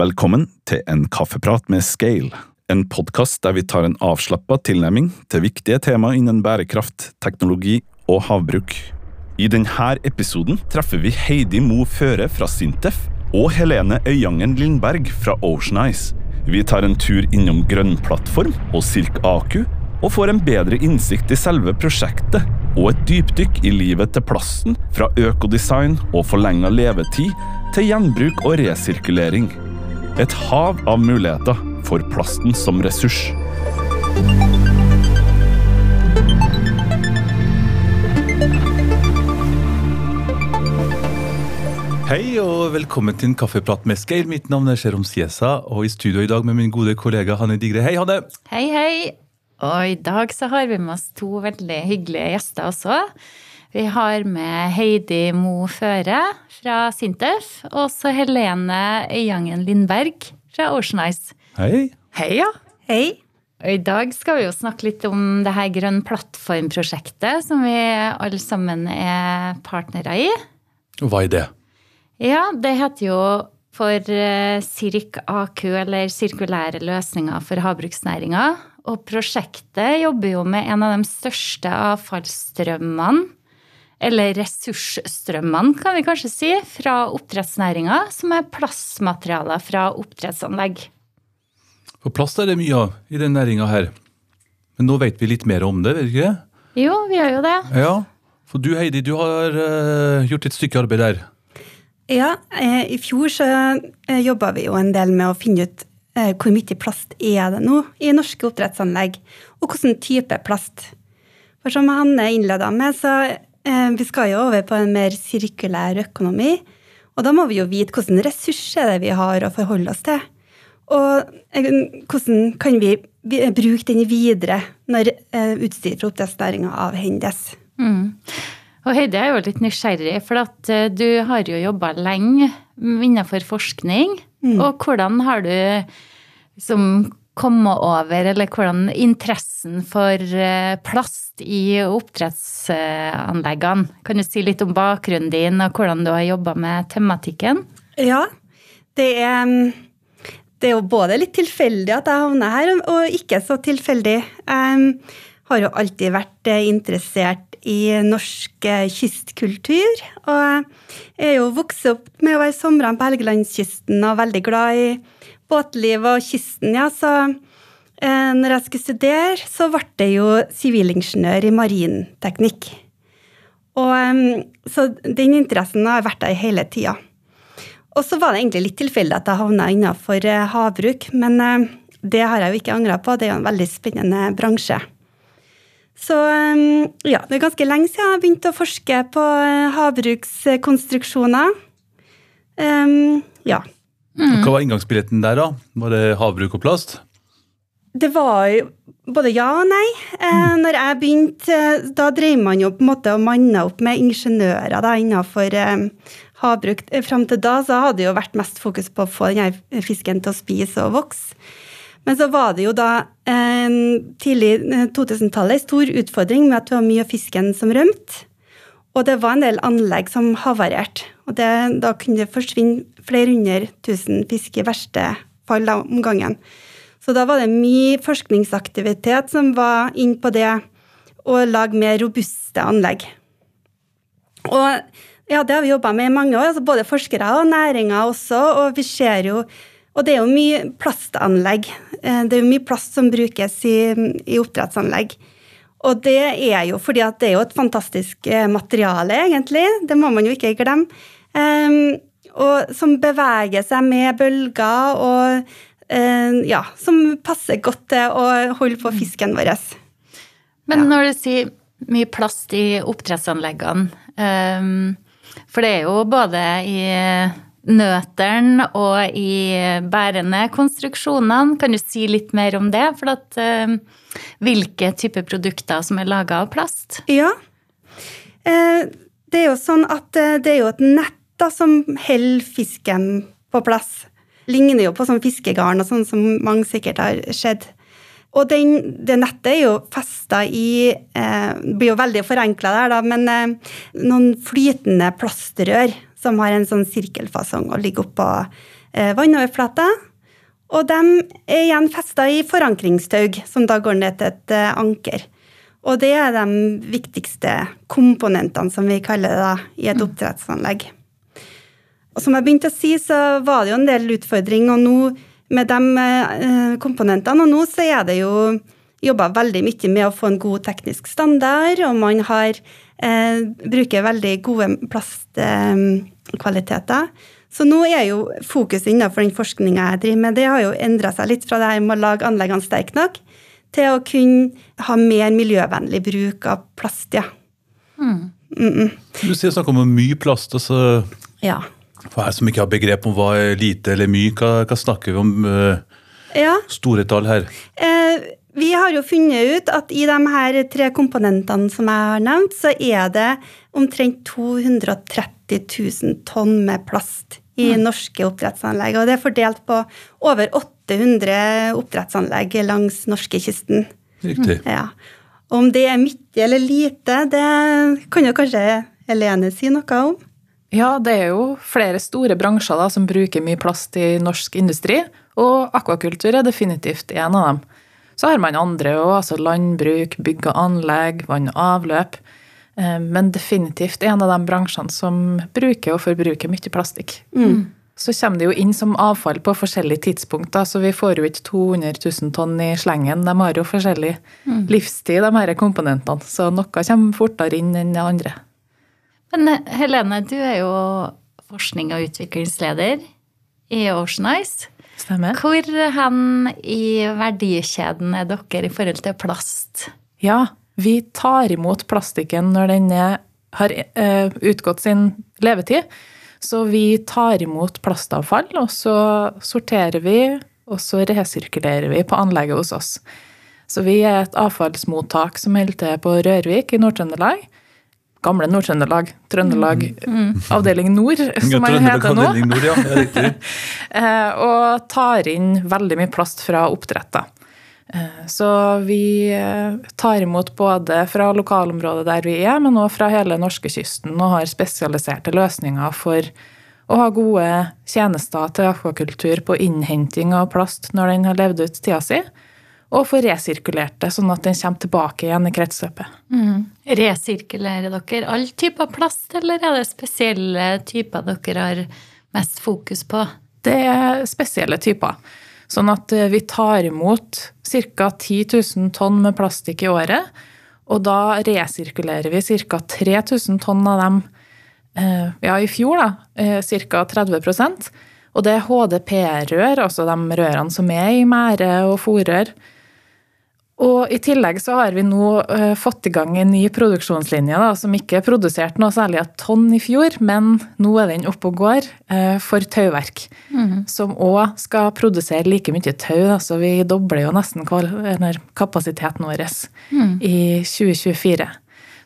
Velkommen til en kaffeprat med Scale, en podkast der vi tar en avslappa tilnærming til viktige tema innen bærekraft, teknologi og havbruk. I denne episoden treffer vi Heidi Mo Føre fra Sintef og Helene Øyangen Lindberg fra Ocean Eyes. Vi tar en tur innom Grønn plattform og Silk Aku, og får en bedre innsikt i selve prosjektet og et dypdykk i livet til plasten, fra økodesign og forlenga levetid til gjenbruk og resirkulering. Et hav av muligheter for plasten som ressurs. Hei og velkommen til en kaffeprat med Skeir. Mitt navn er Sherom Siesa, og i studio i dag med min gode kollega Hanne Digre. Hei, Hanne! Hei, hei! Og i dag så har vi med oss to veldig hyggelige gjester også. Vi har med Heidi Mo Føre fra Sintef, og så Helene Øyangen Lindberg fra Ocean Eyes. Hei! Hei, ja. Hei. Og i dag skal vi jo snakke litt om det her Grønn plattform-prosjektet som vi alle sammen er partnere i. Og hva er det? Ja, det heter jo for eh, SIRK AQ, eller Sirkulære løsninger for havbruksnæringa. Og prosjektet jobber jo med en av de største avfallsstrømmene, eller ressursstrømmene, kan vi kanskje si, fra oppdrettsnæringa, som er plastmaterialer fra oppdrettsanlegg. For plast er det mye av i den næringa her. Men nå vet vi litt mer om det, vet du ikke? Jo, vi gjør jo det. Ja. For du Heidi, du har eh, gjort et stykke arbeid der. Ja, eh, i fjor så eh, jobba vi jo en del med å finne ut eh, hvor mye plast er det nå i norske oppdrettsanlegg, og hvilken type plast. For som Hanne innleda med, så vi skal jo over på en mer sirkulær økonomi. Og da må vi jo vite hvilke ressurs er det vi har å forholde oss til. Og eh, hvordan kan vi bruke den videre når eh, utstyr fra oppdrettsnæringa avhendes. Mm. Og Heidi er jo litt nysgjerrig, for at eh, du har jo jobba lenge innenfor forskning. Og hvordan har du liksom kommet over, eller hvordan interessen for eh, plast i oppdrettsanleggene? Kan du si litt om bakgrunnen din, og hvordan du har jobba med tematikken? Ja, det er, mm, det er jo både litt tilfeldig at jeg havna her, og ikke så tilfeldig. Jeg har jo alltid vært eh, interessert i norsk eh, kystkultur. Og jeg er jo vokst opp med å være somrene på Helgelandskysten og veldig glad i båtliv og kysten, ja. Så eh, når jeg skulle studere, så ble det jo sivilingeniør i marinteknikk. Og, så den interessen har vært der hele tida. Og så var det egentlig litt tilfeldig at jeg havna innafor eh, havbruk, men eh, det har jeg jo ikke angra på. Det er jo en veldig spennende bransje. Så ja, det er ganske lenge siden jeg begynte å forske på eh, havbrukskonstruksjoner. Em, ja. Hva var inngangsbilletten der, da? Var det havbruk og plast? Det var jo både ja og nei. Eh, når jeg begynte, eh, da drev man jo på en måte og manna opp med ingeniører da, innenfor eh, havbruk. Eh, Fram til da så hadde det jo vært mest fokus på å få denne fisken til å spise og vokse. Men så var det jo da eh, tidlig eh, 2000-tallet en stor utfordring med at det var mye av fisken som rømte. Og det var en del anlegg som havarerte. Og det, da kunne det forsvinne flere hundre tusen fisk i verste fall da, om gangen. Så da var det mye forskningsaktivitet som var inn på det å lage mer robuste anlegg. Og ja, det har vi jobba med i mange år, altså både forskere og næringa også. Og vi ser jo Og det er jo mye plastanlegg. Eh, Det er jo mye plast som brukes i, i oppdrettsanlegg. Og det er jo fordi at det er jo et fantastisk eh, materiale, egentlig. Det må man jo ikke glemme. Um, og som beveger seg med bølger, og eh, ja, som passer godt til å holde på fisken vår. Men når du sier mye plast i oppdrettsanleggene, um, for det er jo både i nøteren og i bærende konstruksjonene. Kan du si litt mer om det? For at, uh, hvilke typer produkter som er laga av plast? Ja. Eh, det er jo sånn at eh, det er jo et nett da, som holder fisken på plass. Ligner jo på sånn fiskegarn og sånn som mange sikkert har sett. Og den, det nettet er jo festa i eh, blir jo veldig forenkla der, da, men noen flytende plastrør som har en sånn sirkelfasong og ligger oppå eh, vannoverflata. Og de er igjen festa i forankringstaug, som da går ned til et eh, anker. Og det er de viktigste komponentene, som vi kaller det, da, i et oppdrettsanlegg. Og som jeg begynte å si, så var det jo en del utfordringer og nå med de eh, komponentene. Og nå så er det jo jobba veldig mye med å få en god teknisk standard, og man har eh, bruker veldig gode plastkvaliteter. Så nå er jo fokuset innenfor den forskninga jeg driver med, det har jo endra seg litt fra det her med å lage anleggene sterke nok, til å kunne ha mer miljøvennlig bruk av plast, ja. Mm. Mm -mm. Du sier snakk om mye plast. altså Ja. For jeg som ikke har begrep om hva er lite eller mye, hva, hva snakker vi om? Uh, ja. store tall her. Eh, vi har jo funnet ut at i de her tre komponentene som jeg har nevnt, så er det omtrent 230 000 tonn med plast i norske oppdrettsanlegg. Og det er fordelt på over 800 oppdrettsanlegg langs norskekysten. Riktig. Ja. Om det er mye eller lite, det kan jo kanskje Helene si noe om? Ja, det er jo flere store bransjer da, som bruker mye plast i norsk industri, og akvakultur er definitivt en av dem. Så har man andre òg, altså landbruk, bygg og anlegg, vann og avløp. Eh, Men definitivt en av de bransjene som bruker og forbruker mye plastikk. Så kommer det jo inn som avfall på forskjellige tidspunkt, så vi får jo ikke 200 000 tonn i slengen. De har jo forskjellig livstid, de her komponentene, så noe kommer fortere inn enn det andre. Men Helene, du er jo forskning- og utviklingsleder i Oceanize. Stemmer? Hvor hen i verdikjeden er dere i forhold til plast? Ja, vi tar imot plastikken når den har eh, utgått sin levetid. Så vi tar imot plastavfall, og så sorterer vi, og så resirkulerer vi på anlegget hos oss. Så vi er et avfallsmottak som holder til på Rørvik i Nord-Trøndelag. Gamle Nord-Trøndelag. Trøndelag avdeling nord, som jeg heter nå. Nord, ja. ja. Eh, og tar inn veldig mye plast fra oppdrettet. Eh, Så vi eh, tar imot både fra lokalområdet der vi er, men også fra hele norskekysten, og har spesialiserte løsninger for å ha gode tjenester til akvakultur på innhenting av plast når den har levd ut tida si, og få resirkulert det, sånn at den kommer tilbake igjen i kretsløpet. Resirkulerer dere all type plast, eller er det spesielle typer dere har mest fokus på? Det er spesielle typer. Sånn at eh, vi tar imot ca. 10 000 tonn med plastikk i året. Og da resirkulerer vi ca. 3000 tonn av dem eh, ja, i fjor, da, ca. 30% Og det er HDP-rør, altså de rørene som er i mære og fòrrør. Og i tillegg så har vi nå eh, fått i gang en ny produksjonslinje da, som ikke produserte noe særlig av tonn i fjor, men nå er den oppe og går eh, for tauverk. Som òg skal produsere like mye tau, da, så vi dobler jo nesten kapasiteten vår i 2024.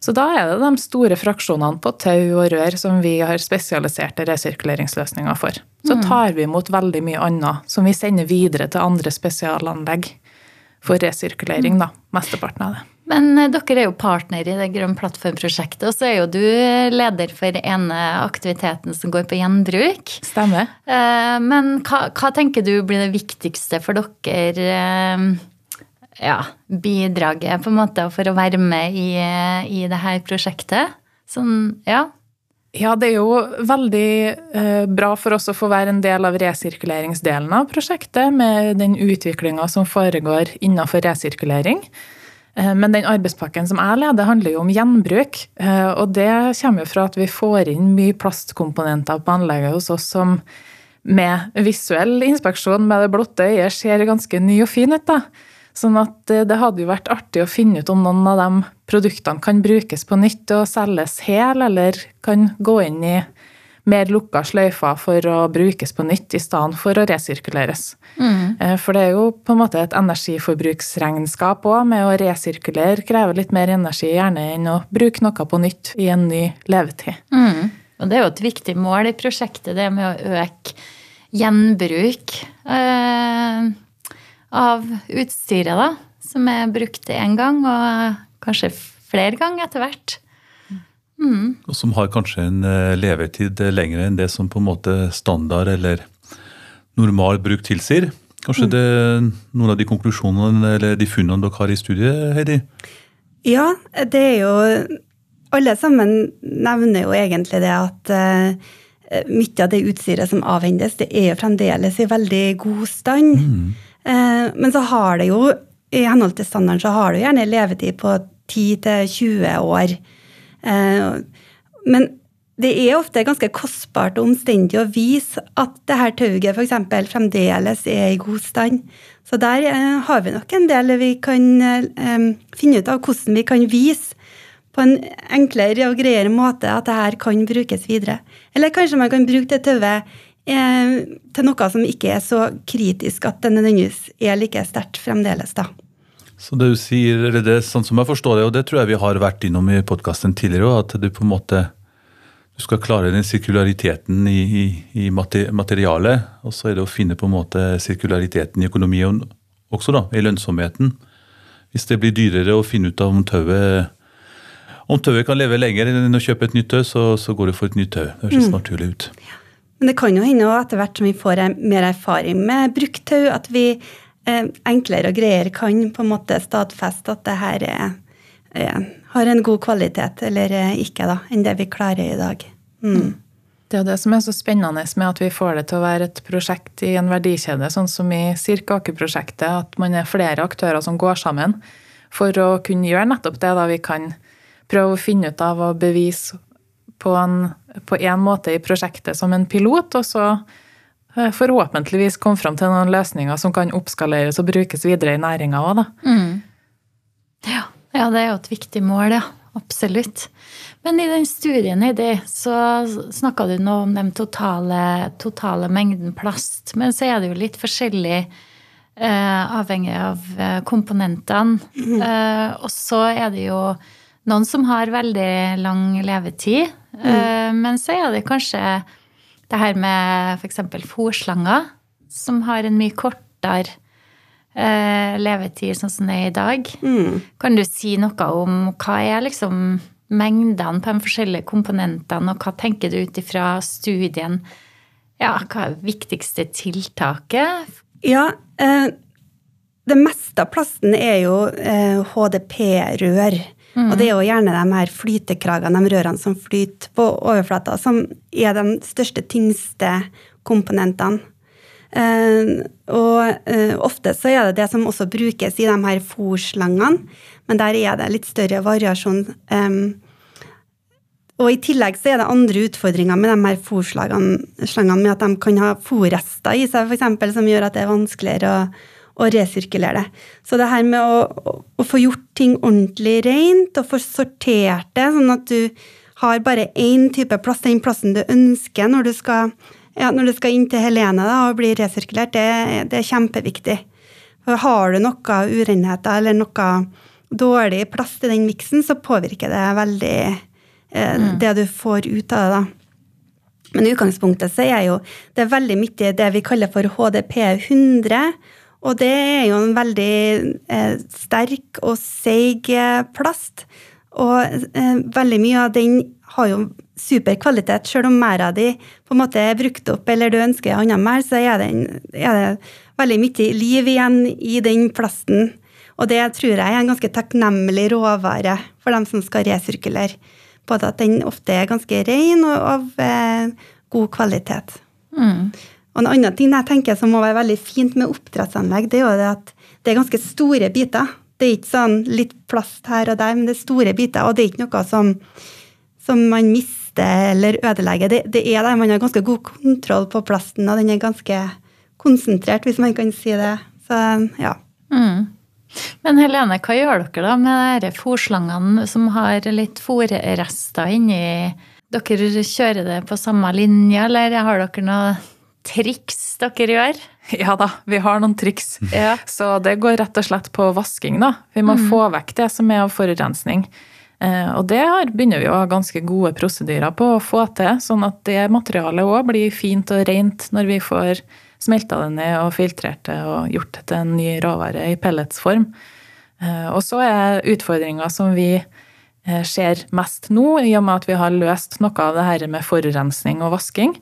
Så da er det de store fraksjonene på tau og rør som vi har spesialiserte resirkuleringsløsninger for. Så tar vi imot veldig mye annet som vi sender videre til andre spesialanlegg for resirkulering, da. Mesteparten av det. Men eh, dere er jo partner i det Grønn plattform-prosjektet, og så er jo du leder for ene aktiviteten som går på gjenbruk. Stemmer. Eh, Men hva, hva tenker du blir det viktigste for dere eh, ja, bidraget på en måte for å være med i, i det her prosjektet? Sånn, ja. Ja, det er jo veldig eh, bra for oss å få være en del av resirkuleringsdelen av prosjektet, med den utviklinga som foregår innenfor resirkulering. Eh, men den arbeidspakken som jeg leder, handler jo om gjenbruk. eh, Og det kommer jo fra at vi får inn mye plastkomponenter på anlegget hos oss som med visuell inspeksjon med det blotte øyet ser ganske ny og fin ut. da. Sånn at det hadde jo vært artig å finne ut om noen av de produktene kan brukes på nytt og selges hel, eller kan gå inn i mer lukka sløyfer for å brukes på nytt i stedet for å resirkuleres. Mm. For det er jo på en måte et energiforbruksregnskap òg, med å resirkulere krever litt mer energi gjerne enn å bruke noe på nytt i en ny levetid. Mm. Og det er jo et viktig mål i prosjektet, det med å øke gjenbruk eh, av utstyret, da. Som er brukt én gang, og kanskje flere ganger etter hvert. Og som har kanskje en eh, levetid eh, lengre enn det som på en måte standard eller normal bruk tilsier. Kanskje det er noen av de konklusjonene eller de funnene dere har i studiet, Heidi? Ja, det er jo Alle sammen nevner jo egentlig det at uh, mye av det utstyret som avhendes, det er jo fremdeles i veldig god stand. Mm. Uh, men så har det jo, i henhold til standarden, så har det jo gjerne levetid på 10-20 år. Uh, men det er ofte ganske kostbart og omstendig å vise at det her tauet f.eks. fremdeles er i god stand. Så der eh, har vi nok en del vi kan eh, finne ut av hvordan vi kan vise på en enklere og greiere måte at det her kan brukes videre. Eller kanskje man kan bruke det tauet eh, til noe som ikke er så kritisk at det nødvendigvis er like sterkt fremdeles. da. Så det du sier, eller det sånn som jeg forstår det, og det tror jeg vi har vært innom i podkasten tidligere, at du på en måte du skal klare den sirkulariteten i, i, i, materialet. Og så er det å finne på en måte sirkulariteten i økonomien også, da, i lønnsomheten. Hvis det blir dyrere å finne ut av om tauet om tauet kan leve lenger enn å kjøpe et nytt tau, så, så går det for et nytt tau. Det høres mm. naturlig ut. Men det kan jo hende etter hvert som vi får mer erfaring med brukt tau, at vi enklere og greier kan på en måte stadfeste at det her er har en god kvalitet, eller ikke, da, enn det vi klarer i dag. Mm. Det er det som er så spennende med at vi får det til å være et prosjekt i en verdikjede, sånn som i Sirkaker-prosjektet, at man er flere aktører som går sammen for å kunne gjøre nettopp det. da Vi kan prøve å finne ut av og bevise på en, måte i prosjektet som en pilot, og så eh, forhåpentligvis komme fram til noen løsninger som kan oppskaleres og brukes videre i næringa òg, da. Mm. Ja. Ja, det er jo et viktig mål, ja. Absolutt. Men i den studien i det, så snakka du nå om den totale, totale, mengden plast. Men så er det jo litt forskjellig eh, avhengig av eh, komponentene. Mm. Eh, og så er det jo noen som har veldig lang levetid. Mm. Eh, men så er det kanskje det her med f.eks. fòrslanger, som har en mye kortere eh, levetid sånn som det er i dag. Mm. Kan du si noe om hva er liksom mengdene på de forskjellige komponentene, og hva tenker du ut ifra studien? Ja, hva er det viktigste tiltaket? Ja, eh, det meste av plasten er jo eh, HDP-rør. Mm. Og det er jo gjerne de her flytekragene, de rørene som flyter på overflata, som er de største, tyngste komponentene. Uh, og uh, ofte så er det det som også brukes i de her fòrslangene, men der er det litt større variasjon. Um, og i tillegg så er det andre utfordringer med de her fòrslangene, med at de kan ha fòrrester i seg, f.eks., som gjør at det er vanskeligere å, å resirkulere det. Så det her med å, å, å, få gjort ting ordentlig rent, og få sortert det, sånn at du har bare én type plass, den plassen du ønsker når du skal ja, når du skal inn til Helene da, og bli resirkulert, det, det, er kjempeviktig. For har du noe urenheter eller noe dårlig plass til den miksen, så påvirker det veldig eh, mm. det du får ut av det. da. Men i utgangspunktet så er jo det er veldig mye det vi kaller for HDP 100. Og det er jo en veldig eh, sterk og seig plast. Og eh, veldig mye av den har jo super kvalitet. Selv om merda di på en måte er brukt opp, eller du ønsker annet mer, så er det, er det, veldig mye liv igjen i den plasten. Og det tror jeg er en ganske takknemlig råvare for dem som skal resirkulere. Både at den ofte er ganske ren og av eh, god kvalitet. Mm. Og en annen ting jeg tenker som må være veldig fint med oppdrettsanlegg, det er jo det at det er ganske store biter. Det er ikke sånn litt plast her og der, men det er store biter. Og det er ikke noe som, som man mister eller ødelegger. Det, det, er der man har ganske god kontroll på plasten, og den er ganske konsentrert, hvis man kan si det. Så ja. Mm. Men Helene, hva gjør dere da med de fòrslangene som har litt fòrrester inni? Dere kjører det på samme linje, eller har dere noe triks dere gjør? Ja da, vi har noen triks. Ja. Så det går rett og slett på vasking, da. Vi må mm. få vekk det som er av forurensning. Eh, og det begynner vi å ha ganske gode prosedyrer på å få til, sånn at det materialet òg blir fint og rent når vi får smelta det ned og filtrert det og gjort det til en ny råvare i pelletsform. Eh, og så er utfordringa som vi eh, ser mest nå, i og med at vi har løst noe av det her med forurensning og vasking,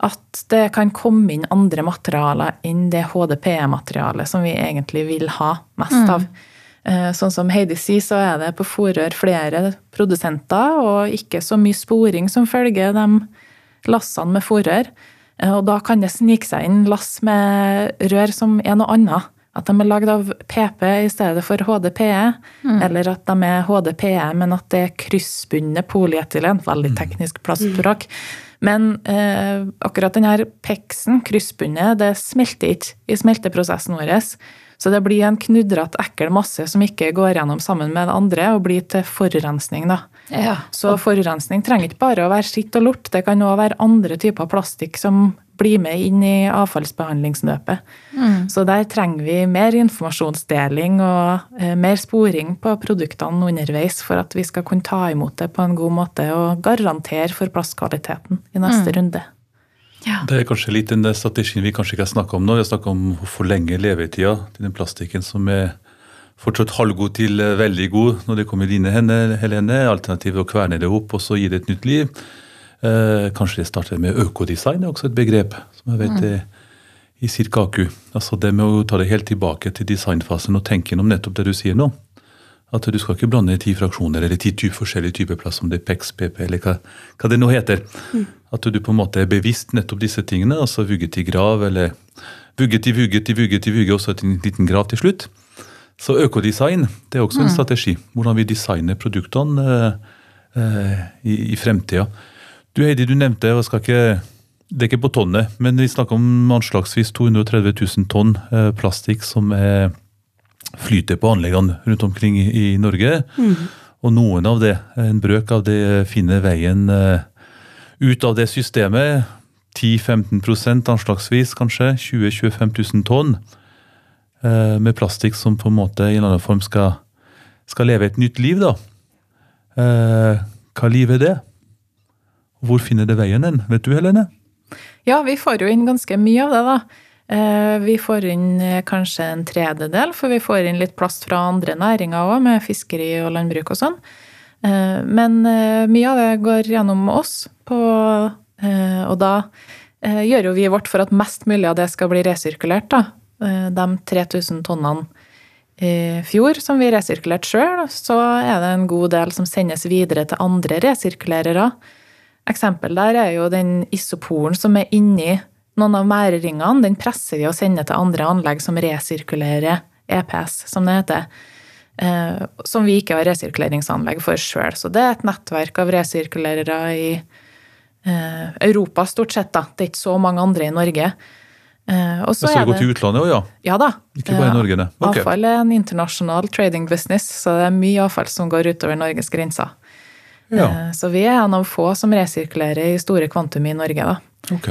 at det kan komme inn andre materialer enn det HDPE-materialet som vi egentlig vil ha mest av. Mm. Sånn som Heidi sier, så er det på Forør flere produsenter, og ikke så mye sporing som følger de lassene med fòrrør. Eh, Og da kan det snike seg inn lass med rør som er noe annet. At de er lagd av PP i stedet for HDPE, eller at de er HDPE, men at det er kryssbundne polyetylen. Veldig teknisk plastspråk. Men eh, akkurat denne peksen, kryssbundet, det smelter ikke i smelteprosessen vår. Så det blir en knudrete, ekkel masse som ikke går gjennom sammen med det andre, og blir til forurensning. da. Ja. Så forurensning trenger ikke bare å være skitt og lort, det kan òg være andre typer plastikk som blir med inn i avfallsbehandlingsløpet. Så der trenger vi mer informasjonsdeling og eh, mer sporing på produktene underveis for at vi skal kunne ta imot det på en god måte og garantere for plastkvaliteten i neste runde. Det er kanskje litt den strategien vi kanskje ikke har snakka om nå. Vi har snakka om å forlenge levetida til den plastikken som er fortsatt halvgod til eh, veldig god når det kommer i dine hender, Helene. Alternativet å kverne det opp og så gi det et nytt liv. Eh, kanskje det starter med økodesign, det er også et begrep som jeg vet er i Sirkaku. Altså det med å ta det helt tilbake til designfasen og tenke gjennom nettopp det du sier nå. At du skal ikke blande ti fraksjoner eller ti typer, forskjellige typer plass, om det er PEX, PP eller hva, hva det nå heter. At du på en måte er bevisst nettopp disse tingene, altså Vugget i grav, eller vugget i vugget i vugget i vugget, og så en liten grav til slutt. Så økodesign det er også en strategi. Hvordan vi designer produktene eh, eh, i, i fremtida. Du Heidi, du nevnte og skal ikke, Det er ikke på tonnet, men vi snakker om anslagsvis 230 000 tonn eh, plastikk som er, flyter på anleggene rundt omkring i, Norge. Norge. Og noen av det, en brøk av det, finner veien eh, ut av det systemet. 10-15% anslagsvis, kanskje. 20 000-25 000 tonn eh, med plastikk som på en måte i en eller annen form skal, skal leve et nytt liv. da. Eh, hva liv er det? Hvor finner det veien hen? Vet du, Helene? Ja, vi får jo inn ganske mye av det, da. Eh, Vi får inn eh, kanskje en tredjedel, for vi får inn litt plast fra andre næringer òg, med fiskeri og landbruk og sånn. Eh, Men mye av det går gjennom oss, på, og da gjør jo vi vårt for at mest mulig av det skal bli resirkulert. da. De 3000 tonnene i fjor som vi resirkulerte sjøl, så er det en god del som sendes videre til andre resirkulerere. Eksempel der er jo den isoporen som er inni noen av mæreringene. Den presser vi og sender til andre anlegg som resirkulerer EPS, som det heter. Eh, som vi ikke har resirkuleringsanlegg for sjøl. Så det er et nettverk av resirkulerere i eh, Europa, stort sett. da. Det er ikke så mange andre i Norge. Eh, og Så det går til utlandet òg, ja? Ja da. Ikke bare i Norge, det. Okay. Avfall er en internasjonal trading business, så det er mye avfall som går utover Norges grenser. Ja, Eh, Så vi er en av få som resirkulerer i store kvantum i Norge. da. ok.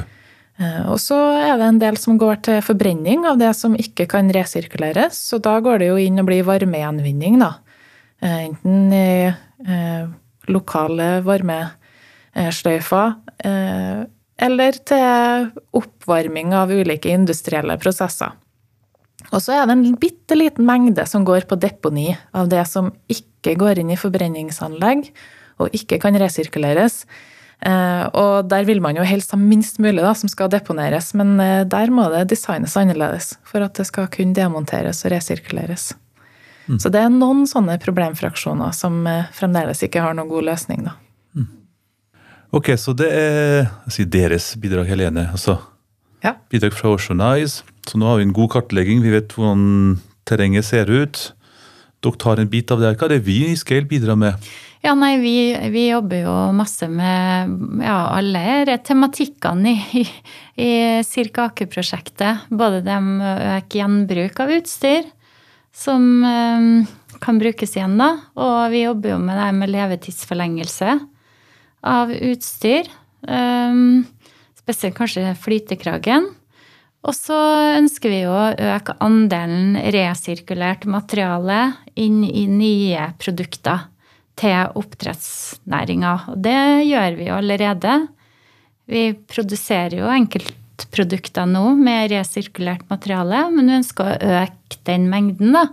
Eh, Og så er det en del som går til forbrenning av det som ikke kan resirkuleres. Så da går det jo inn og blir varmegjenvinning, da. Eh, Enten i eh, lokale varmesløyfer, eh, eller til oppvarming av ulike industrielle prosesser. Og så er det en bitte liten mengde som går på deponi av det som ikke går inn i forbrenningsanlegg og ikke kan resirkuleres. Eh, Og der vil man jo helst ha minst mulig da, som skal deponeres, men eh, der må det designes annerledes for at det skal kunne demonteres og resirkuleres. Så det er noen sånne problemfraksjoner som eh, fremdeles ikke har noen god løsning. da. Ok, så det er si deres bidrag, Helene. altså Ja. Bidrag fra Oceanize. Så nå har vi en god kartlegging. Vi vet hvordan terrenget ser ut. Dere tar en bit av det. her. Hva er det vi i Scale bidrar med? Ja, nei, vi, vi jobber jo masse med ja, alle tematikkene i, i, Cirka Aker-prosjektet. Både å øke gjenbruk av utstyr, som eh, kan brukes igjen, da. Og vi jobber jo med det med levetidsforlengelse av utstyr. eh, spesielt kanskje flytekragen. Og så ønsker vi å øke andelen resirkulert materiale inn i nye produkter til oppdrettsnæringa. Og det gjør vi jo allerede. Vi produserer jo enkeltprodukter nå med resirkulert materiale, men vi ønsker å øke den mengden, da.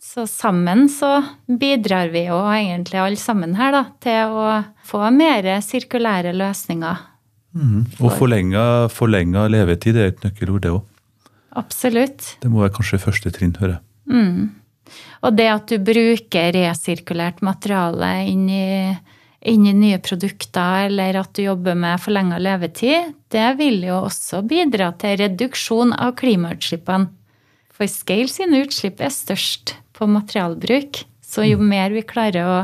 Så sammen så bidrar vi jo egentlig alle sammen her da, til å få mer sirkulære løsninger Og forlenga, forlenga levetid er et nøkkelord, det òg. Absolutt. Det må være kanskje første trinn, hører jeg. Og det at du bruker resirkulert materiale inn i, inn i nye produkter, eller at du jobber med forlenga levetid, det vil jo også bidra til reduksjon av klimautslippene. For Scale sine utslipp er størst på materialbruk. Så jo mer vi klarer å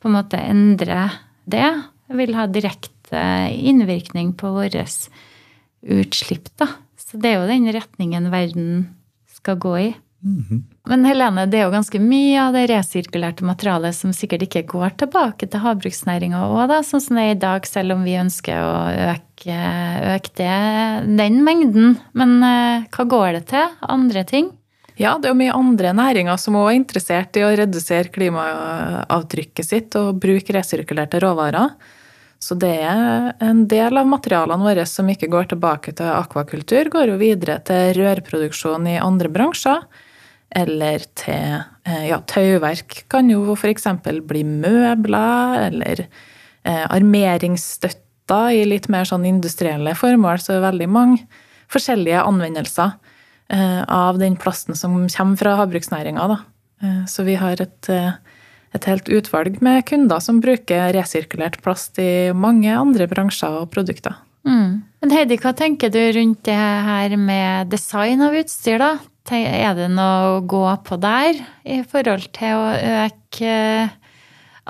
på en måte endre det, vil ha direkte innvirkning på våre utslipp. da. Så det er jo den retningen verden skal gå i. Men Helene, det er jo ganske mye av det resirkulerte materialet som sikkert ikke går tilbake til havbruksnæringa òg, sånn som det er i dag, selv om vi ønsker å øke, øke det, den mengden. Men uh, hva går det til? Andre ting? Ja, det er jo mye andre næringer som òg er interessert i å redusere klimaavtrykket sitt og bruke resirkulerte råvarer. Så det er en del av materialene våre som ikke går tilbake til akvakultur, går jo videre til rørproduksjon i andre bransjer. Eller til eh, ja, tauverk kan jo f.eks. bli møbler, eller eh, armeringsstøtter i litt mer sånn industrielle formål. Så veldig mange forskjellige anvendelser eh, av den plasten som kommer fra havbruksnæringa. Eh, så vi har et, eh, et helt utvalg med kunder som bruker resirkulert plast i mange andre bransjer og produkter. Mm. Men Heidi, hva tenker du rundt det her med design av utstyr, da? Er det noe å gå på der i forhold til å øke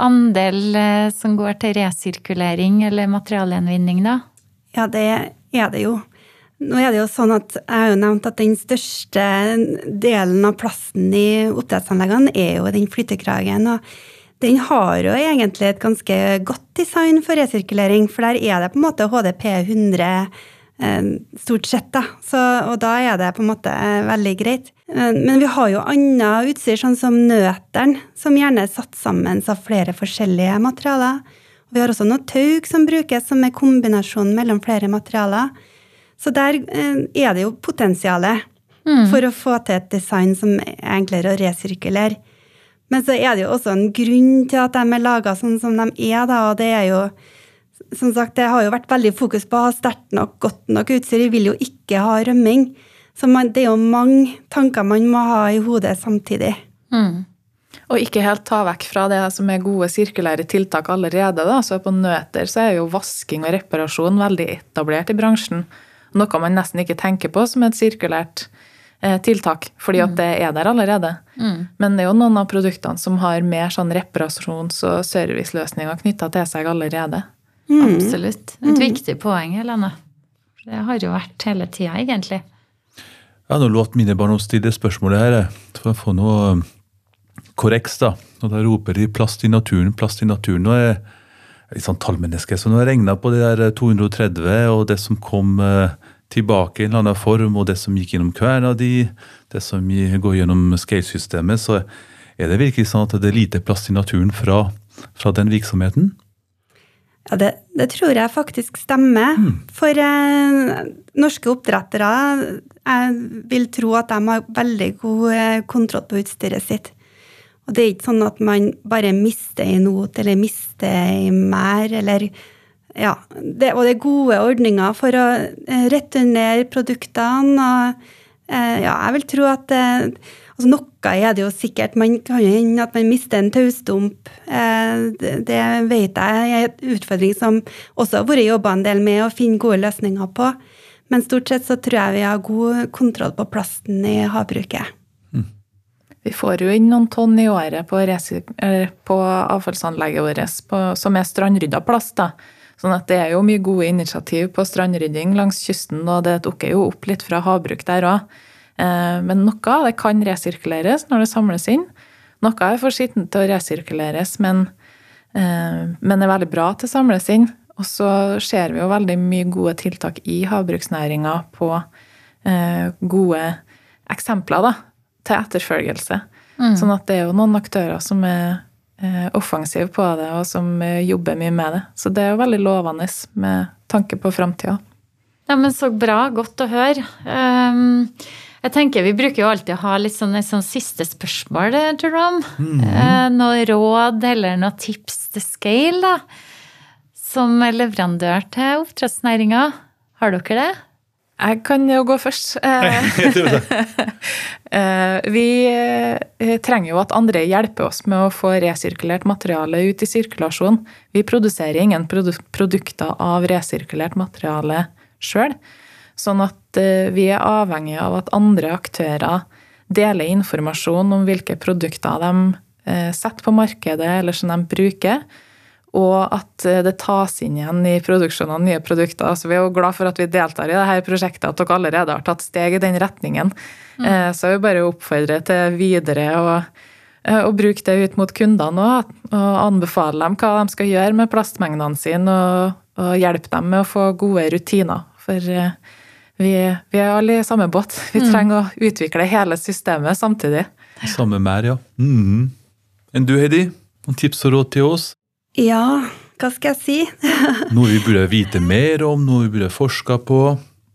andel eh, som går til resirkulering eller materialgjenvinning, da? Ja, det er det jo. Nå er det jo sånn at Jeg har jo nevnt at den største delen av plasten i oppdrettsanleggene er jo den flytekragen. og Den har jo egentlig et ganske godt design for resirkulering, for der er det på en måte HDP 100 eh, stort sett. da. Så, og da er det på en måte eh, veldig greit. Eh, Men vi har jo annet utstyr, sånn som nøteren, som gjerne er satt sammen av flere forskjellige materialer. Og vi har også noe taug som brukes, som er kombinasjonen mellom flere materialer. Så der eh, er det jo potensialet for å få til et design som er enklere å resirkulere. Men så er det jo også en grunn til at de er laga sånn som de er, da, og det er jo som sagt, det har jo vært veldig fokus på å ha sterkt nok, godt nok utstyr. Vi vil jo ikke ha rømming. Så man, det er jo mange tanker man må ha i hodet samtidig. Og ikke helt ta vekk fra det som er gode sirkulære tiltak allerede. Da. Så på nøter så er jo vasking og reparasjon veldig etablert i bransjen. Noe man nesten ikke tenker på som et sirkulært eh, tiltak, fordi at det er der allerede. Men det er jo noen av produktene som har mer sånn reparasjons- og serviceløsninger knytta til seg allerede. Absolutt. Et viktig poeng, Helene. Det har jo vært hele tida, egentlig. Jeg har nå lovt mine barn å stille spørsmålet her, for å få noe korreks. da. Og da roper de 'plast i naturen', 'plast i naturen'. Nå er jeg litt sånn tallmenneske, så nå har jeg regna på det der 230, og det som kom eh, tilbake i en eller annen form, og det som gikk gjennom kverna di, det som går gjennom scale-systemet, så er det virkelig sånn at det er lite plast i naturen fra, fra den virksomheten? Ja, det, det tror jeg faktisk stemmer. For eh, norske oppdrettere Jeg vil tro at de har veldig god eh, kontroll på utstyret sitt. Og det er ikke sånn at man bare mister en not eller mister en mer, eller ja, det, Og det er gode ordninger for å eh, returnere produktene. og eh, ja, jeg vil tro at eh, altså Noe er det jo sikkert. Man kan jo hende at man mister en taustump. Eh, det, det vet jeg er en utfordring som også har vært jobba en del med å finne gode løsninger på. Men stort sett så tror jeg vi har god kontroll på plasten i havbruket. Vi får jo inn noen tonn i året på, på avfallsanlegget vårt på, som er strandrydda plast. da. Sånn at det er jo mye gode initiativ på strandrydding langs kysten, og det dukker jo opp litt fra havbruk der òg. Men noe av det kan resirkuleres når det samles inn. Noe er for skittent til å resirkuleres, men, eh, men er veldig bra til å samles inn. Og så ser vi jo veldig mye gode tiltak i havbruksnæringa på eh, gode eksempler da, til etterfølgelse. Sånn at det er jo noen aktører som er eh, offensive på det, og som eh, jobber mye med det. Så det er jo veldig lovende med tanke på framtida. Ja, men Så bra. Godt å høre. Um, jeg tenker Vi bruker jo alltid å ha litt sånn, et sånn siste spørsmål, eh, Jerome. Eh, noe råd eller noe tips til scale, da. som leverandør til oppdrettsnæringa? Har dere det? Jeg kan jo gå først. Vi trenger jo at andre hjelper oss med å få resirkulert materiale ut i sirkulasjon. Vi produserer ingen produkter av resirkulert materiale sjøl. Sånn at vi er avhengig av at andre aktører deler informasjon om hvilke produkter de setter på markedet, eller som de bruker og at eh, det tas inn igjen i produksjonen av nye produkter. Så vi er jo glad for at vi deltar i dette prosjektet, at dere allerede har tatt steg i den retningen. Mm. Eh, så jeg vil bare oppfordre til videre å, eh, å bruke det ut mot kundene òg. Og anbefale dem hva de skal gjøre med plastmengdene sine, og, og hjelpe dem med å få gode rutiner. For vi, vi er alle i samme båt. Vi mm. trenger å utvikle hele systemet samtidig. Samme mer, ja. Mm. Enn du, Heidi? Noen tips og råd til oss? Ja, hva skal jeg si? noe vi burde vite mer om, noe vi burde forske på?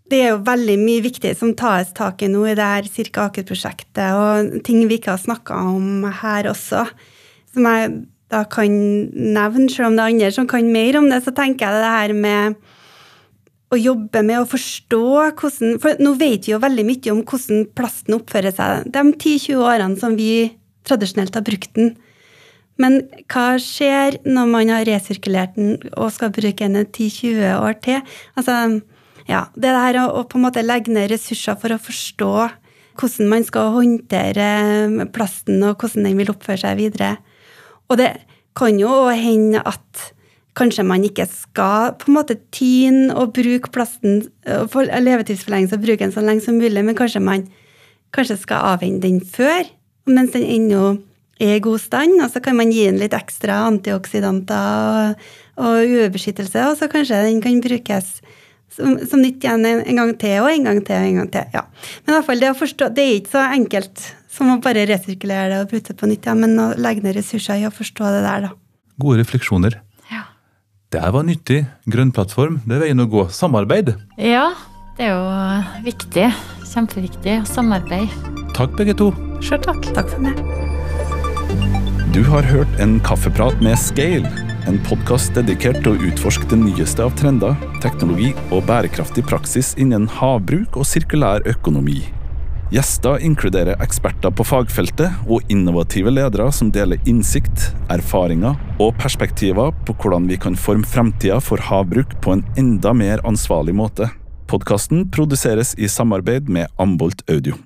Det er jo veldig mye viktig som tas tak i nå i det her Cirka Aker-prosjektet, og ting vi ikke har snakka om her også. Som jeg da kan nevne, selv om det er andre som kan mer om det, så tenker jeg det her med å jobbe med å forstå hvordan For nå vet vi jo veldig mye om hvordan plasten oppfører seg de 10-20 årene som vi tradisjonelt har brukt den. Men hva skjer når man har resirkulert den og skal bruke den 10-20 år til? Altså, ja, det der å, å, på en måte legge ned ressurser for å forstå hvordan man skal håndtere plasten, og hvordan den vil oppføre seg videre. Og det kan jo hende at kanskje man ikke skal på en måte tyne og bruke plasten for levetidsforlengelse og bruke den så lenge som mulig, men kanskje man kanskje skal avvende den før, mens den ennå er i god stand, og så kan man gi den litt ekstra antioksidanter og, og UV-beskyttelse, og så kanskje den kan brukes som, som nytt igjen en, gang til og en gang til og en gang til. ja. Men i hvert fall det å forstå, det er ikke så enkelt som å bare resirkulere det og bruke det på nytt igjen, men å legge ned ressurser i å forstå det der, da. Gode refleksjoner. Det her var nyttig. Grønn plattform, det er veien å gå. Samarbeid. Ja, det er jo viktig. Kjempeviktig. Samarbeid. Takk, begge to. Sjøl takk. Takk for meg. Du har hørt en kaffeprat med Scale, en podkast dedikert til å utforske det nyeste av trender, teknologi og bærekraftig praksis innen havbruk og sirkulær økonomi. Gjester inkluderer eksperter på fagfeltet og innovative ledere som deler innsikt, erfaringer og perspektiver på hvordan vi kan forme fremtida for havbruk på en enda mer ansvarlig måte. Podkasten produseres i samarbeid med Ambolt Audio.